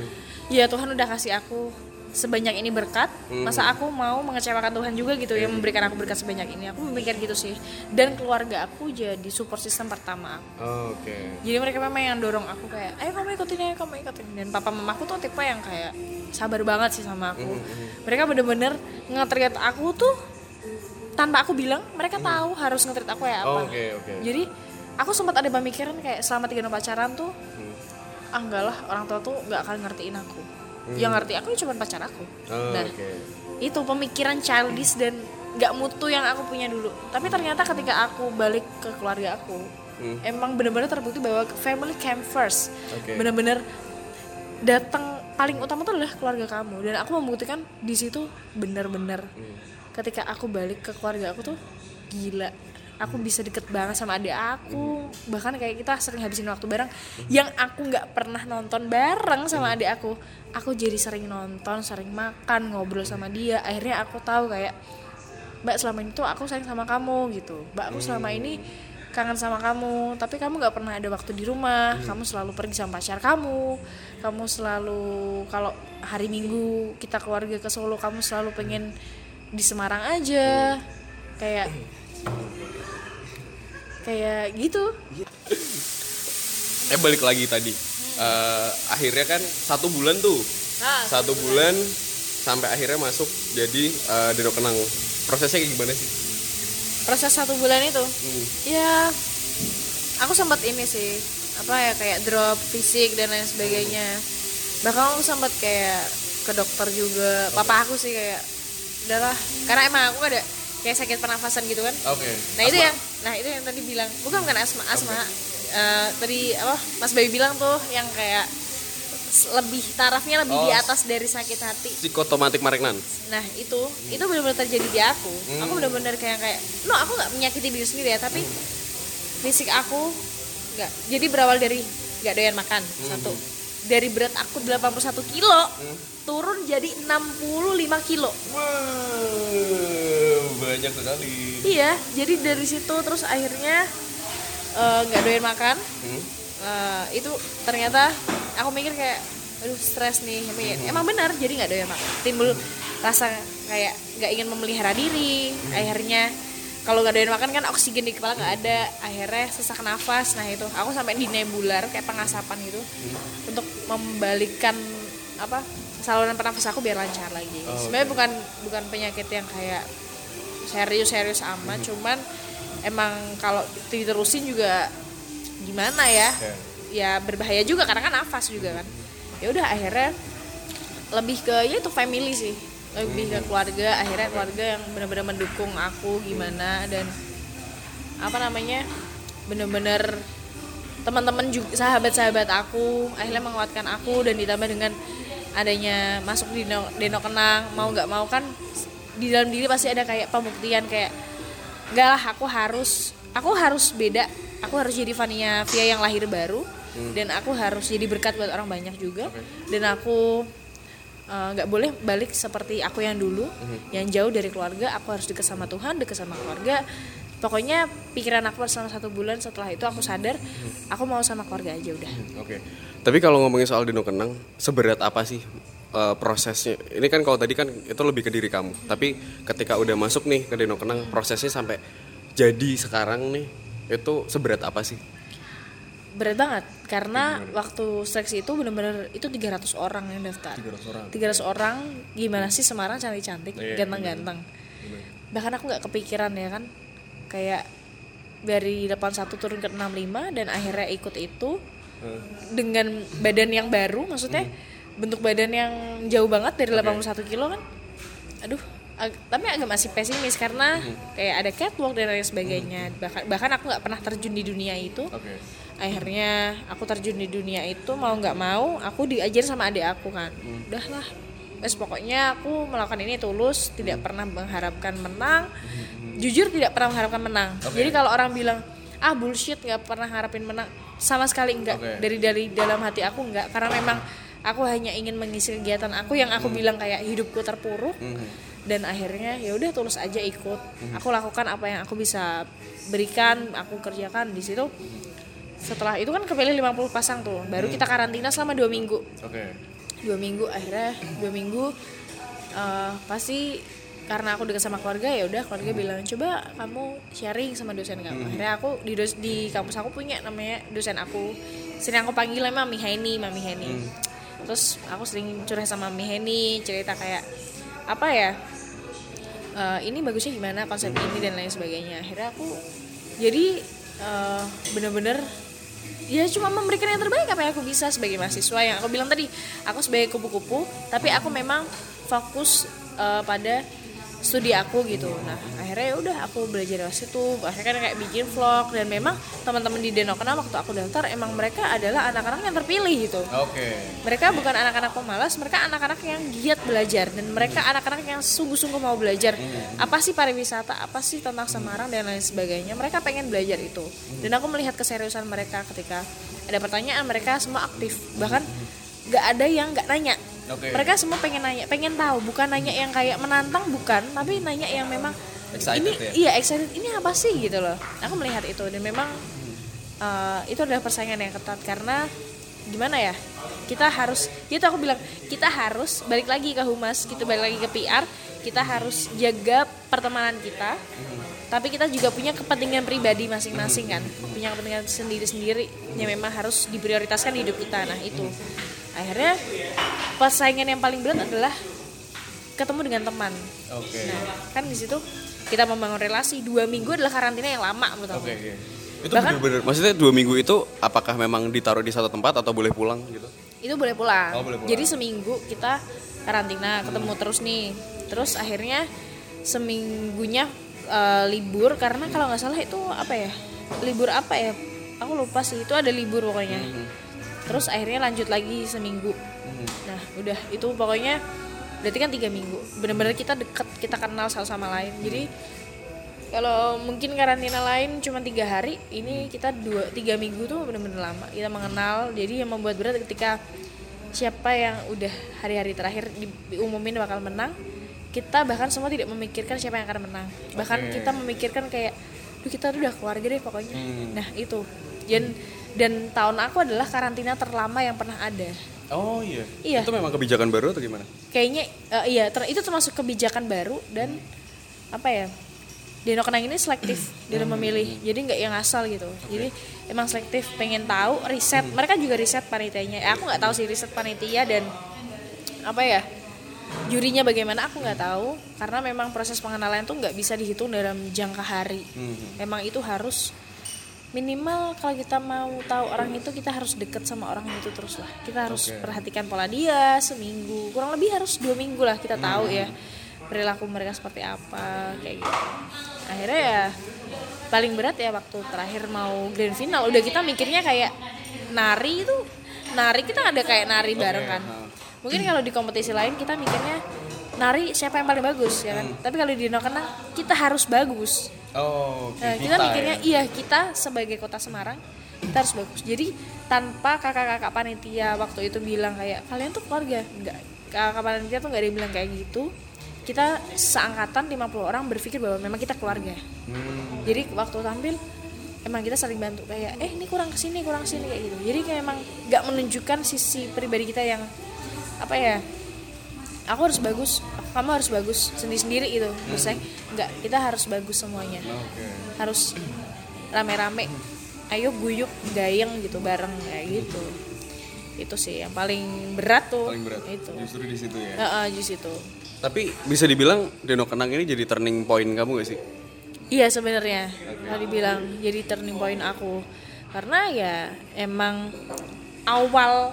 ya Tuhan udah kasih aku sebanyak ini berkat. Masa aku mau mengecewakan Tuhan juga gitu yang memberikan aku berkat sebanyak ini. Aku memikir gitu sih. Dan keluarga aku jadi support system pertama aku. Oke. jadi mereka memang yang dorong aku kayak ayo kamu ikutin ayo kamu ikutin. Dan papa mamaku tuh tipe yang kayak sabar banget sih sama aku. Mereka bener-bener nge-treat aku tuh tanpa aku bilang mereka tahu harus nge-treat aku kayak apa. Oke oke. jadi aku sempat ada pemikiran kayak selama tiga tahun pacaran tuh ah enggak lah orang tua tuh nggak akan ngertiin aku. Yang ngerti aku ya cuma pacar aku. Oh, nah Oke. itu pemikiran childish dan nggak mutu yang aku punya dulu. Tapi ternyata ketika aku balik ke keluarga aku emang bener-bener terbukti bahwa family came first. Oke. bener-bener datang paling utama tuh adalah keluarga kamu. Dan aku membuktikan di situ bener-bener ketika aku balik ke keluarga aku tuh gila. Aku bisa deket banget sama adik aku. Bahkan kayak kita sering habisin waktu bareng. Yang aku nggak pernah nonton bareng sama adik aku. Aku jadi sering nonton sering makan ngobrol sama dia. Akhirnya aku tahu kayak mbak selama ini tuh aku sayang sama kamu gitu. Mbak aku selama ini kangen sama kamu tapi kamu nggak pernah ada waktu di rumah. Kamu selalu pergi sama pacar kamu. Kamu selalu kalau hari minggu kita keluarga ke Solo kamu selalu pengen di Semarang aja. Kayak kayak gitu. Eh balik lagi tadi. Eh, akhirnya kan satu bulan tuh. Nah, satu bulan sampai akhirnya masuk jadi Deno Kenang. Prosesnya kayak gimana sih? Proses satu bulan itu? Ya aku sempat ini sih. Apa ya kayak drop fisik dan lain sebagainya. Bahkan aku sempat kayak ke dokter juga. Papa aku sih kayak udahlah karena emang aku ada kayak sakit pernafasan gitu kan. Oke. Nah itu yang nah itu yang tadi bilang. Bukan bukan asma asma. Eh, tadi apa? Mas Bayu bilang tuh yang kayak lebih tarafnya lebih di Oh. atas dari sakit hati. psikotomatik maregnan Nah itu itu benar-benar terjadi di aku. Aku benar-benar kayak kayak, no aku nggak menyakiti diri sendiri ya, tapi fisik aku nggak. Jadi berawal dari nggak doyan makan satu. Dari berat aku 81 kilo turun jadi 65 kilo. wow banyak sekali. Iya, jadi dari situ terus akhirnya eh, nggak doyan makan. Eh, itu ternyata aku mikir kayak aduh stres nih. Emang- emang benar jadi nggak doyan makan. Timbul rasa kayak nggak ingin memelihara diri. Akhirnya kalau nggak doyan makan kan oksigen di kepala nggak ada. Akhirnya sesak nafas. Nah itu. Aku sampai di nebular kayak pengasapan gitu. Untuk membalikkan apa saluran pernafasan aku biar lancar lagi. Sebenarnya bukan bukan penyakit yang kayak serius-serius amat. Cuman emang kalau diterusin juga gimana ya? Ya berbahaya juga karena kan nafas juga kan. Ya udah akhirnya lebih ke ya itu family sih lebih ke keluarga akhirnya keluarga yang benar-benar mendukung aku gimana dan apa namanya bener-bener teman-teman juga sahabat-sahabat aku akhirnya menguatkan aku dan ditambah dengan adanya masuk di Deno, Deno Kenang mau nggak mau kan di dalam diri pasti ada kayak pembuktian kayak enggak lah aku harus aku harus beda aku harus jadi Vania Via yang lahir baru dan aku harus jadi berkat buat orang banyak juga. Dan aku eh, nggak boleh balik seperti aku yang dulu yang jauh dari keluarga aku harus dekat sama Tuhan dekat sama keluarga pokoknya pikiran aku selama satu bulan setelah itu aku sadar aku mau sama keluarga aja udah Oke. Tapi kalau ngomongin soal Dino Kenang, seberat apa sih eh, prosesnya? Ini kan kalau tadi kan itu lebih ke diri kamu. Tapi ketika udah masuk nih ke Dino Kenang, prosesnya sampai jadi sekarang nih itu seberat apa sih? Berat banget karena waktu seleksi itu bener-bener itu 300 orang yang daftar. 300 orang. 300 orang gimana sih Semarang cantik-cantik Iya, ganteng-ganteng. bahkan aku nggak kepikiran ya kan kayak dari 81 turun ke 65 dan akhirnya ikut itu dengan badan yang baru maksudnya bentuk badan yang jauh banget dari 81 kilo kan. Aduh ag- tapi agak masih pesimis karena kayak ada catwalk dan lain sebagainya. Bahkan bahkan aku nggak pernah terjun di dunia itu. Oke. akhirnya aku terjun di dunia itu mau nggak mau aku diajar sama adik aku kan. Udahlah Wes pokoknya aku melakukan ini tulus tidak pernah mengharapkan menang. Jujur tidak pernah mengharapkan menang. Jadi kalau orang bilang ah bullshit nggak pernah harapin menang. Sama sekali enggak Oke. dari dari dalam hati aku enggak karena memang aku hanya ingin mengisi kegiatan aku yang aku bilang kayak hidupku terpuruk dan akhirnya ya udah tulus aja ikut. Aku lakukan apa yang aku bisa berikan aku kerjakan di situ. Setelah itu kan kepilih 50 pasang tuh. Baru kita karantina selama dua minggu. Oke. dua minggu akhirnya dua minggu eh, pasti karena aku dekat sama keluarga ya udah keluarga bilang coba kamu sharing sama dosen kamu. Akhirnya aku di dos- di kampus aku punya namanya dosen aku. Sering aku panggil Mami Heni Mami Heni. Terus aku sering curhat sama Mami Heni cerita kayak apa ya eh, ini bagusnya gimana konsep ini dan lain sebagainya. Akhirnya aku jadi eh, bener-bener ya cuma memberikan yang terbaik apa yang aku bisa sebagai mahasiswa. Yang aku bilang tadi aku sebagai kupu-kupu tapi aku memang fokus eh, pada studi aku gitu. Nah akhirnya ya udah aku belajar dari situ. Akhirnya kan kayak bikin vlog. Dan memang teman-teman di Denokena waktu aku daftar emang mereka adalah anak-anak yang terpilih gitu. Oke. mereka bukan anak-anak pemalas mereka anak-anak yang giat belajar. Dan mereka anak-anak yang sungguh-sungguh mau belajar. Apa sih pariwisata? Apa sih tentang Semarang? Dan lain sebagainya. Mereka pengen belajar itu. Dan aku melihat keseriusan mereka ketika ada pertanyaan mereka semua aktif. Bahkan nggak ada yang nggak nanya Oke. mereka semua pengen nanya pengen tahu bukan nanya yang kayak menantang bukan tapi nanya yang memang Excited ini ya? iya excited ini apa sih gitu loh aku melihat itu dan memang uh, itu adalah persaingan yang ketat karena gimana ya kita harus itu aku bilang kita harus balik lagi ke humas kita balik lagi ke PR kita harus jaga pertemanan kita tapi kita juga punya kepentingan pribadi masing-masing kan punya kepentingan sendiri-sendiri yang memang harus diprioritaskan di hidup kita nah itu akhirnya persaingan yang paling berat adalah ketemu dengan teman Oke. Nah, kan di situ kita membangun relasi dua minggu adalah karantina yang lama menurut aku. Oke, oke. Itu Bahkan- bener-bener. Maksudnya dua minggu itu apakah memang ditaruh di satu tempat atau boleh pulang gitu? Itu boleh pulang. Oh, boleh pulang. Jadi seminggu kita karantina, ketemu terus nih. Terus akhirnya seminggunya eh, libur karena kalau nggak salah itu apa ya? Libur apa ya? Aku lupa sih. Itu ada libur pokoknya. Terus akhirnya lanjut lagi seminggu. Nah, udah itu pokoknya berarti kan tiga minggu. Bener-bener kita deket, kita kenal satu sama lain. Jadi kalau mungkin karantina lain cuma tiga hari ini kita dua tiga minggu tuh bener-bener lama kita mengenal jadi yang membuat berat ketika siapa yang udah hari-hari terakhir di- diumumin bakal menang kita bahkan semua tidak memikirkan siapa yang akan menang bahkan Oke. kita memikirkan kayak duh kita tuh udah keluarga deh pokoknya nah itu dan dan tahun aku adalah karantina terlama yang pernah ada. Oh iya. Iya. Itu memang kebijakan baru atau gimana? kayaknya eh, iya ter- itu termasuk kebijakan baru dan apa ya Dino Kenang ini selektif dalam memilih. Jadi nggak yang asal gitu. Jadi emang selektif pengen tahu riset. Mereka juga riset panitianya. Eh, aku nggak tahu sih riset panitia dan apa ya jurinya bagaimana aku nggak tahu. Karena memang proses pengenalan tuh nggak bisa dihitung dalam jangka hari. Memang itu harus minimal kalau kita mau tahu orang itu kita harus deket sama orang itu terus lah. Kita harus Oke. perhatikan pola dia seminggu. Kurang lebih harus dua minggu lah kita tahu ya perilaku mereka seperti apa kayak gitu. Akhirnya ya paling berat ya waktu terakhir mau grand final. Udah kita mikirnya kayak nari itu nari kita ada kayak nari bareng kan. mungkin kalau di kompetisi lain kita mikirnya nari siapa yang paling bagus ya kan tapi kalau di Dino Kenang kita harus bagus Oh, Nah, kita mikirnya iya kita sebagai kota Semarang kita harus bagus. Jadi tanpa kakak-kakak panitia waktu itu bilang kayak kalian tuh keluarga, enggak kakak panitia tuh nggak ada yang bilang kayak gitu. Kita seangkatan 50 orang berpikir bahwa memang kita keluarga. Jadi waktu tampil emang kita saling bantu kayak eh ini kurang ke sini kurang ke sini kayak gitu. Jadi kayak emang nggak menunjukkan sisi pribadi kita yang apa ya aku harus bagus. Kamu harus bagus sendiri sendiri gitu misalnya nggak kita harus bagus semuanya. Oke. harus rame-rame. Ayo guyup gayeng gitu bareng kayak gitu. Itu sih yang paling berat tuh. Paling berat. itu. Justru di situ ya. Heeh, justru itu Tapi bisa dibilang Deno Kenang ini jadi turning point kamu gak sih? iya sebenarnya. Kalau dibilang jadi turning point aku. Karena ya emang awal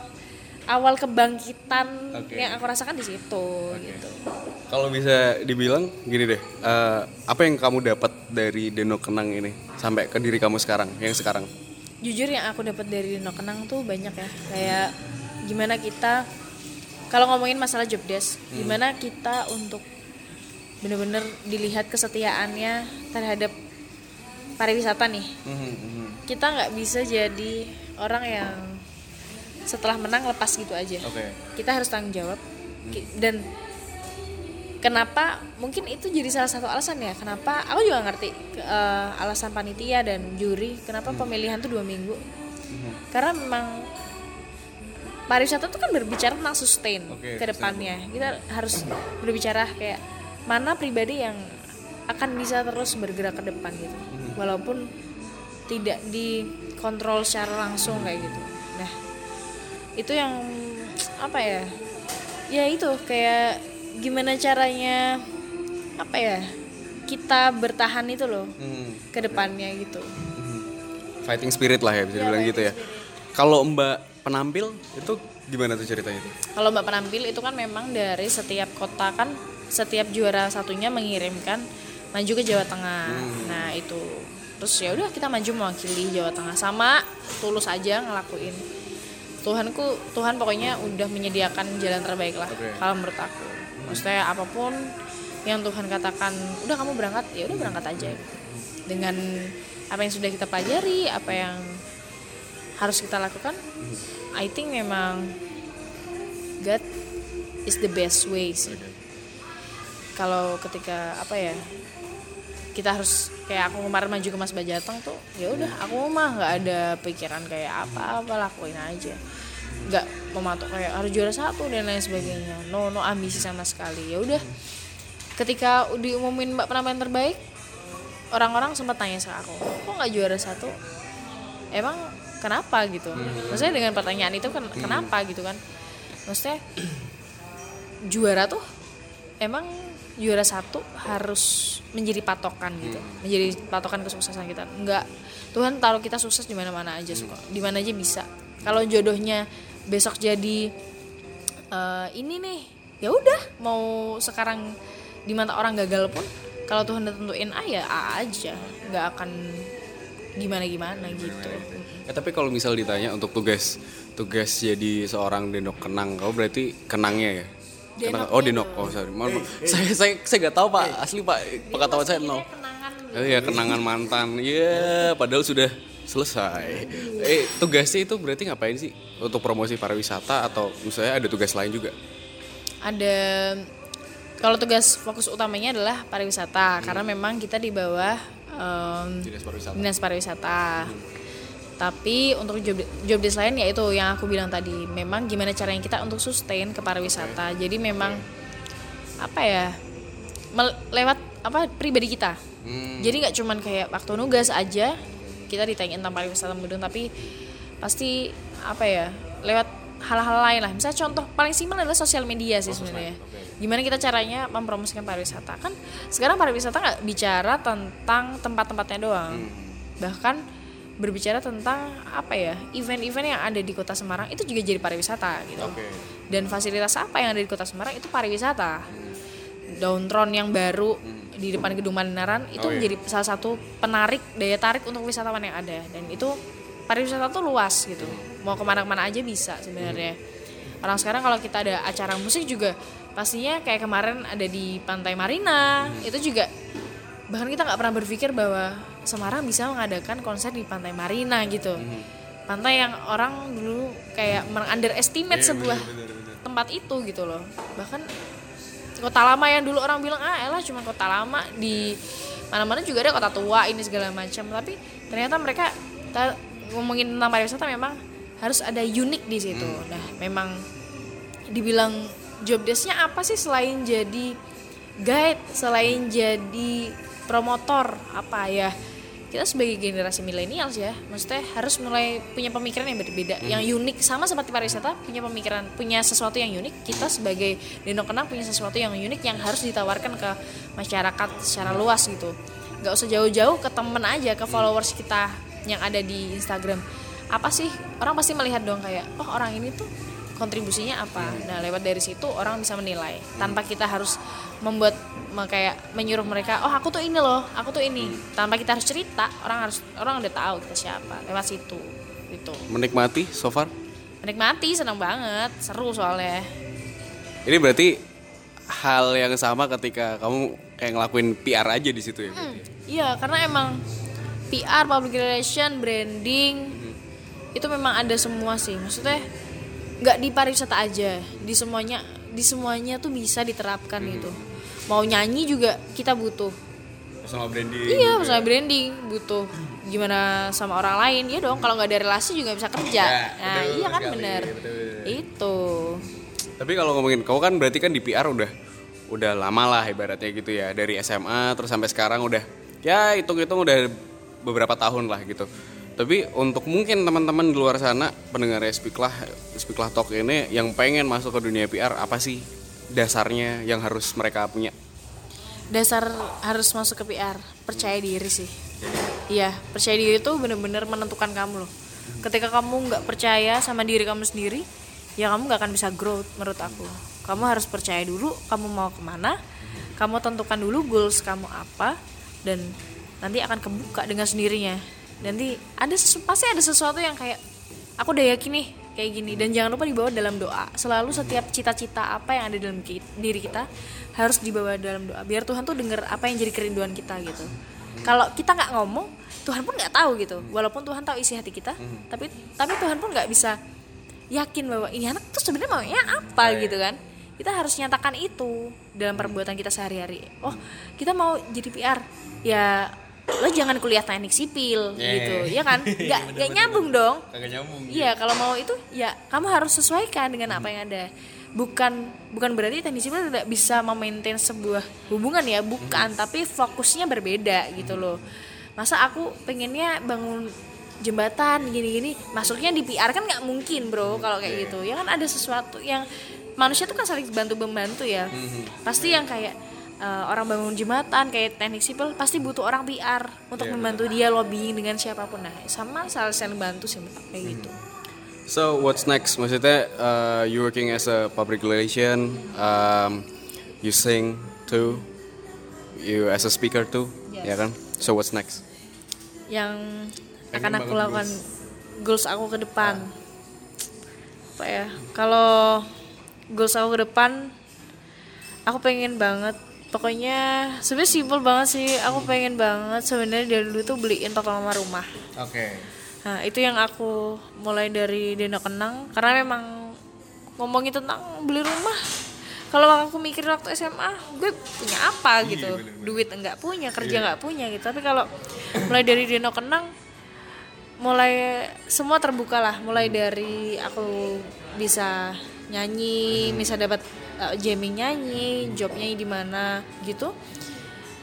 awal kebangkitan Oke. yang aku rasakan di situ gitu. Kalau bisa dibilang gini deh, eh, apa yang kamu dapat dari Deno Kenang ini sampai ke diri kamu sekarang, yang sekarang? jujur yang aku dapat dari Dino Kenang tuh banyak ya. Kayak gimana kita kalau ngomongin masalah job desk gimana kita untuk bener-bener dilihat kesetiaannya terhadap pariwisata nih. Kita nggak bisa jadi orang yang setelah menang lepas gitu aja. Oke. kita harus tanggung jawab. Ki- dan kenapa mungkin itu jadi salah satu alasan ya kenapa aku juga ngerti eh, alasan panitia dan juri kenapa Hmm. pemilihan tuh dua minggu. Karena memang pariwisata tuh kan berbicara tentang sustain Oke, ke depannya. Kita harus berbicara kayak mana pribadi yang akan bisa terus bergerak ke depan gitu. Hmm. walaupun tidak dikontrol secara langsung kayak gitu. Nah itu yang apa ya? Ya itu kayak gimana caranya apa ya? Kita bertahan itu loh ke depannya gitu. Fighting spirit lah ya bisa dibilang gitu ya. Kalau Mbak penampil itu gimana tuh ceritanya tuh? kalau mbak penampil itu kan memang dari setiap kota kan setiap juara satunya mengirimkan maju ke Jawa Tengah. Hmm. nah itu. Terus ya udah kita maju mewakili Jawa Tengah. Sama tulus aja ngelakuin Tuhanku Tuhan pokoknya udah menyediakan jalan terbaik lah Oke. kalau menurut aku. Maksudnya apa pun yang Tuhan katakan udah kamu berangkat ya udah berangkat aja. Dengan apa yang sudah kita pelajari apa yang harus kita lakukan I think memang God is the best way sih. Kalau ketika apa ya kita harus kayak aku kemarin maju ke Mas Bajateng tuh ya udah aku mah nggak ada pikiran kayak apa apa lakuin aja. Nggak mematok kayak harus juara satu dan lain sebagainya. No no ambisi sama sekali. Ya udah ketika diumumin mbak penampilan terbaik orang-orang sempat tanya sama aku kok nggak juara satu? Emang kenapa gitu? Maksudnya dengan pertanyaan itu kan kenapa? Gitu kan. Maksudnya juara tuh emang juara satu harus menjadi patokan gitu. Menjadi patokan kesuksesan kita. Enggak Tuhan taruh kita sukses di mana-mana aja suka. Di mana aja bisa. Kalau jodohnya besok jadi eh, ini nih ya udah mau sekarang di mata orang gagal pun kalau Tuhan udah tentuin A ya A aja. Nggak akan gimana gimana gitu Ya, tapi kalau misal ditanya untuk tugas tugas jadi seorang denok kenang, kau berarti kenangnya ya? Kenang- oh denok, oh sorry, mohon maaf. saya saya saya nggak tahu pak, asli pak, pengetahuan saya nol. kenangan Oh iya kenangan mantan, ya padahal sudah selesai. Eh tugasnya itu berarti ngapain sih? Untuk promosi pariwisata atau misalnya ada tugas lain juga? ada kalau tugas fokus utamanya adalah pariwisata karena memang kita di bawah em, Dinas pariwisata. dinas pariwisata tapi untuk job job desk lain yaitu yang aku bilang tadi. Memang gimana caranya kita untuk sustain ke pariwisata. Jadi memang apa ya lewat apa pribadi kita. Jadi nggak cuman kayak waktu nugas aja kita ditanyain tentang pariwisata mudun tapi pasti apa ya lewat hal-hal lain lah. Misalnya contoh paling simpel adalah sosial media sih sebenarnya. gimana kita caranya mempromosikan pariwisata? Kan sekarang pariwisata nggak bicara tentang tempat-tempatnya doang. Bahkan berbicara tentang apa ya event-event yang ada di kota Semarang itu juga jadi pariwisata gitu. Oke. dan fasilitas apa yang ada di kota Semarang itu pariwisata. Downtron yang baru di depan gedung Mandaran itu Oh, iya. menjadi salah satu penarik daya tarik untuk wisatawan yang ada. Dan itu pariwisata tuh luas gitu. Mau ke mana-mana aja bisa sebenarnya. Orang sekarang kalau kita ada acara musik juga pastinya kayak kemarin ada di Pantai Marina itu juga bahkan kita nggak pernah berpikir bahwa Semarang bisa mengadakan konser di Pantai Marina gitu. Pantai yang orang dulu kayak underestimate sebuah tempat itu gitu loh. Bahkan kota lama yang dulu orang bilang ah elah cuma kota lama di mana-mana juga ada kota tua ini segala macam. Tapi ternyata mereka ta- ngomongin tentang pariwisata memang harus ada unik di situ. Nah memang dibilang job desknya apa sih selain jadi guide selain jadi promotor apa ya? Kita sebagai generasi milenials ya. Maksudnya harus mulai punya pemikiran yang berbeda yang unik. Sama seperti pariwisata punya pemikiran punya sesuatu yang unik. Kita sebagai Deno Kenang punya sesuatu yang unik yang harus ditawarkan ke masyarakat secara luas gitu. Nggak usah jauh-jauh ke temen aja ke followers kita yang ada di Instagram. Apa sih? Orang pasti melihat dong kayak oh orang ini tuh kontribusinya apa nah lewat dari situ orang bisa menilai tanpa kita harus membuat me- kayak menyuruh mereka oh aku tuh ini loh aku tuh ini tanpa kita harus cerita orang harus orang udah tahu kita siapa lewat situ gitu Menikmati so far? menikmati senang banget seru soalnya Ini berarti hal yang sama ketika kamu kayak ngelakuin PR aja di situ ya? berarti? iya karena emang PR public relation branding itu memang ada semua sih maksudnya nggak di pariwisata aja di semuanya di semuanya tuh bisa diterapkan gitu mau nyanyi juga kita butuh Sama branding. Iya, misalnya branding butuh gimana sama orang lain ya dong. Kalau nggak ada relasi juga bisa kerja. Ya, nah, betul iya kan bener. betul, betul. Itu. Tapi kalau ngomongin, kau kan berarti kan di PR udah udah lama lah ibaratnya gitu ya dari SMA terus sampai sekarang udah ya hitung-hitung udah beberapa tahun lah gitu. Tapi untuk mungkin teman-teman di luar sana pendengar Speaklah Speaklah Talk ini yang pengen masuk ke dunia PR apa sih dasarnya yang harus mereka punya? Dasar harus masuk ke PR, percaya diri sih. Iya, percaya diri itu bener-bener menentukan kamu loh. Ketika kamu nggak percaya sama diri kamu sendiri, ya kamu nggak akan bisa growth menurut aku. kamu harus percaya dulu kamu mau ke mana kamu tentukan dulu goals kamu apa dan nanti akan kebuka dengan sendirinya nanti ada sesu, pasti ada sesuatu yang kayak aku udah yakin nih kayak gini. Dan jangan lupa dibawa dalam doa. Selalu setiap cita-cita apa yang ada dalam ki- diri kita harus dibawa dalam doa. Biar Tuhan tuh denger apa yang jadi kerinduan kita gitu. Kalau kita nggak ngomong Tuhan pun nggak tahu gitu. Walaupun Tuhan tahu isi hati kita tapi tapi Tuhan pun nggak bisa yakin bahwa ini anak tuh sebenarnya maunya apa gitu kan. Kita harus nyatakan itu dalam perbuatan kita sehari-hari. Oh kita mau jadi PR ya lo jangan kuliah teknik sipil gitu. ya kan? Nggak nggak nyambung dong. Kagak nyambung. Iya, kalau mau itu ya kamu harus sesuaikan dengan apa yang ada. Bukan bukan berarti teknik sipil tidak bisa memaintain sebuah hubungan ya, bukan, tapi fokusnya berbeda gitu loh. Masa aku pengennya bangun jembatan gini-gini, masuknya di PR kan nggak mungkin, Bro, kalau kayak gitu. Ya kan ada sesuatu yang manusia tuh kan saling bantu membantu ya. Pasti yang kayak eh, orang bangun jembatan kayak teknik sipil pasti butuh orang PR untuk membantu dia lobbying dengan siapa pun. Nah sama saling saling bantu sih kayak gitu. So what's next? Maksudnya uh, you working as a public relation, um, you sing too, you as a speaker too, ya kan? So what's next? yang akan aku lakukan goals. aku ke depan. Apa ya? Kalau goals aku ke depan aku pengen banget pokoknya sebenarnya simpel banget sih aku pengen banget sebenarnya dari dulu tuh beliin papa mama rumah Oke. Nah, itu yang aku mulai dari Deno Kenang karena memang ngomongin tentang beli rumah. Kalau aku mikir waktu SMA, gue punya apa gitu. Duit enggak punya, kerja enggak punya gitu. Tapi kalau mulai dari Deno Kenang mulai semua terbuka lah. Mulai dari aku bisa nyanyi, bisa dapat uh, jamming nyanyi, jobnya di mana gitu.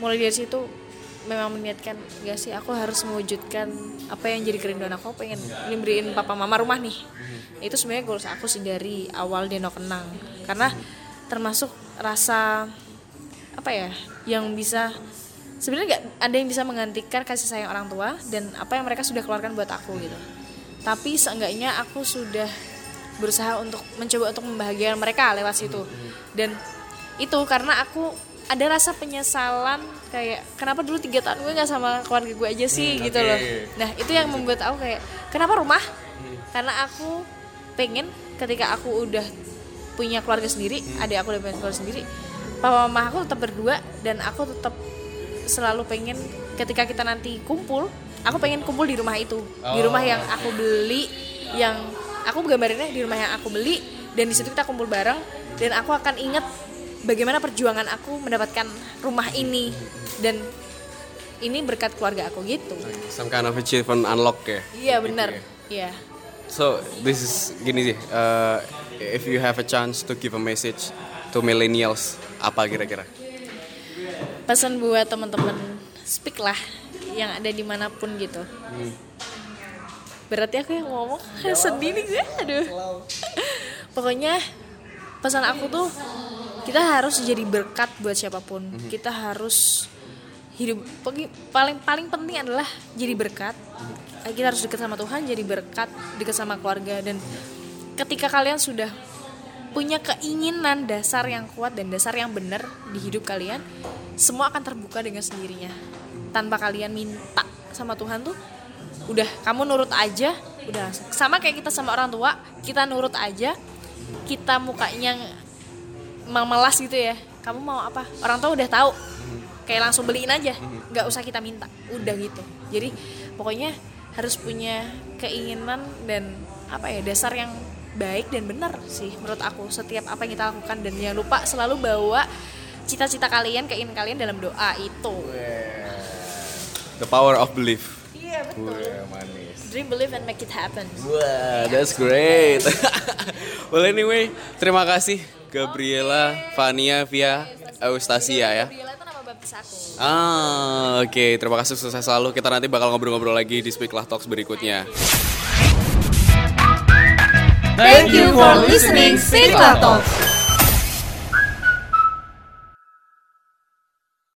Mulai dari situ memang meniatkan gak sih aku harus mewujudkan apa yang jadi kerinduan aku pengen beliin papa mama rumah nih. Itu sebenarnya goals aku sih dari awal Deno Kenang. Karena termasuk rasa apa ya yang bisa sebenarnya nggak ada yang bisa menggantikan kasih sayang orang tua dan apa yang mereka sudah keluarkan buat aku gitu. Tapi seenggaknya aku sudah berusaha untuk mencoba untuk membahagiakan mereka lewat situ. Dan itu karena aku ada rasa penyesalan kayak kenapa dulu tiga tahun gue nggak sama keluarga gue aja sih gitu loh. nah itu yang membuat aku kayak kenapa rumah? Karena aku pengen ketika aku udah punya keluarga sendiri adik aku udah punya keluarga sendiri papa mama aku tetap berdua dan aku tetap selalu pengen ketika kita nanti kumpul aku pengen kumpul di rumah itu. Di rumah yang aku beli yang aku gambarinnya di rumah yang aku beli dan di situ kita kumpul bareng dan aku akan inget bagaimana perjuangan aku mendapatkan rumah ini dan ini berkat keluarga aku gitu Some kind of achievement unlock ya. iya benar iya So this is gini sih. uh, if you have a chance to give a message to millennials, apa kira-kira? pesan buat teman-teman speak lah yang ada di mana pun gitu berarti aku yang ngomong sedih nih gue aduh. Pokoknya pesan aku tuh kita harus jadi berkat buat siapa pun. Kita harus hidup paling paling penting adalah jadi berkat. Kita harus dekat sama Tuhan jadi berkat dekat sama keluarga. Dan ketika kalian sudah punya keinginan dasar yang kuat dan dasar yang benar di hidup kalian semua akan terbuka dengan sendirinya. Tanpa kalian minta sama Tuhan tuh udah kamu nurut aja. Udah sama kayak kita sama orang tua kita nurut aja. Kita mukanya memelas gitu ya. Kamu mau apa? Orang tua udah tahu. Kayak langsung beliin aja. Nggak usah kita minta. Udah gitu. Jadi pokoknya harus punya keinginan dan apa ya dasar yang baik dan benar sih menurut aku. Setiap apa yang kita lakukan dan jangan lupa selalu bawa cita-cita kalian keinginan kalian dalam doa itu. The power of belief. Iya betul manis. dream believe and make it happen Wah, that's great. well anyway, terima kasih Gabriela, Fania, Via, Eustasia ya. Gabriela itu nama baptis aku Ah, oke. Terima kasih sukses selalu. Kita nanti bakal ngobrol-ngobrol lagi di Speak Lah Talks berikutnya. Thank you for listening, Speak Talks.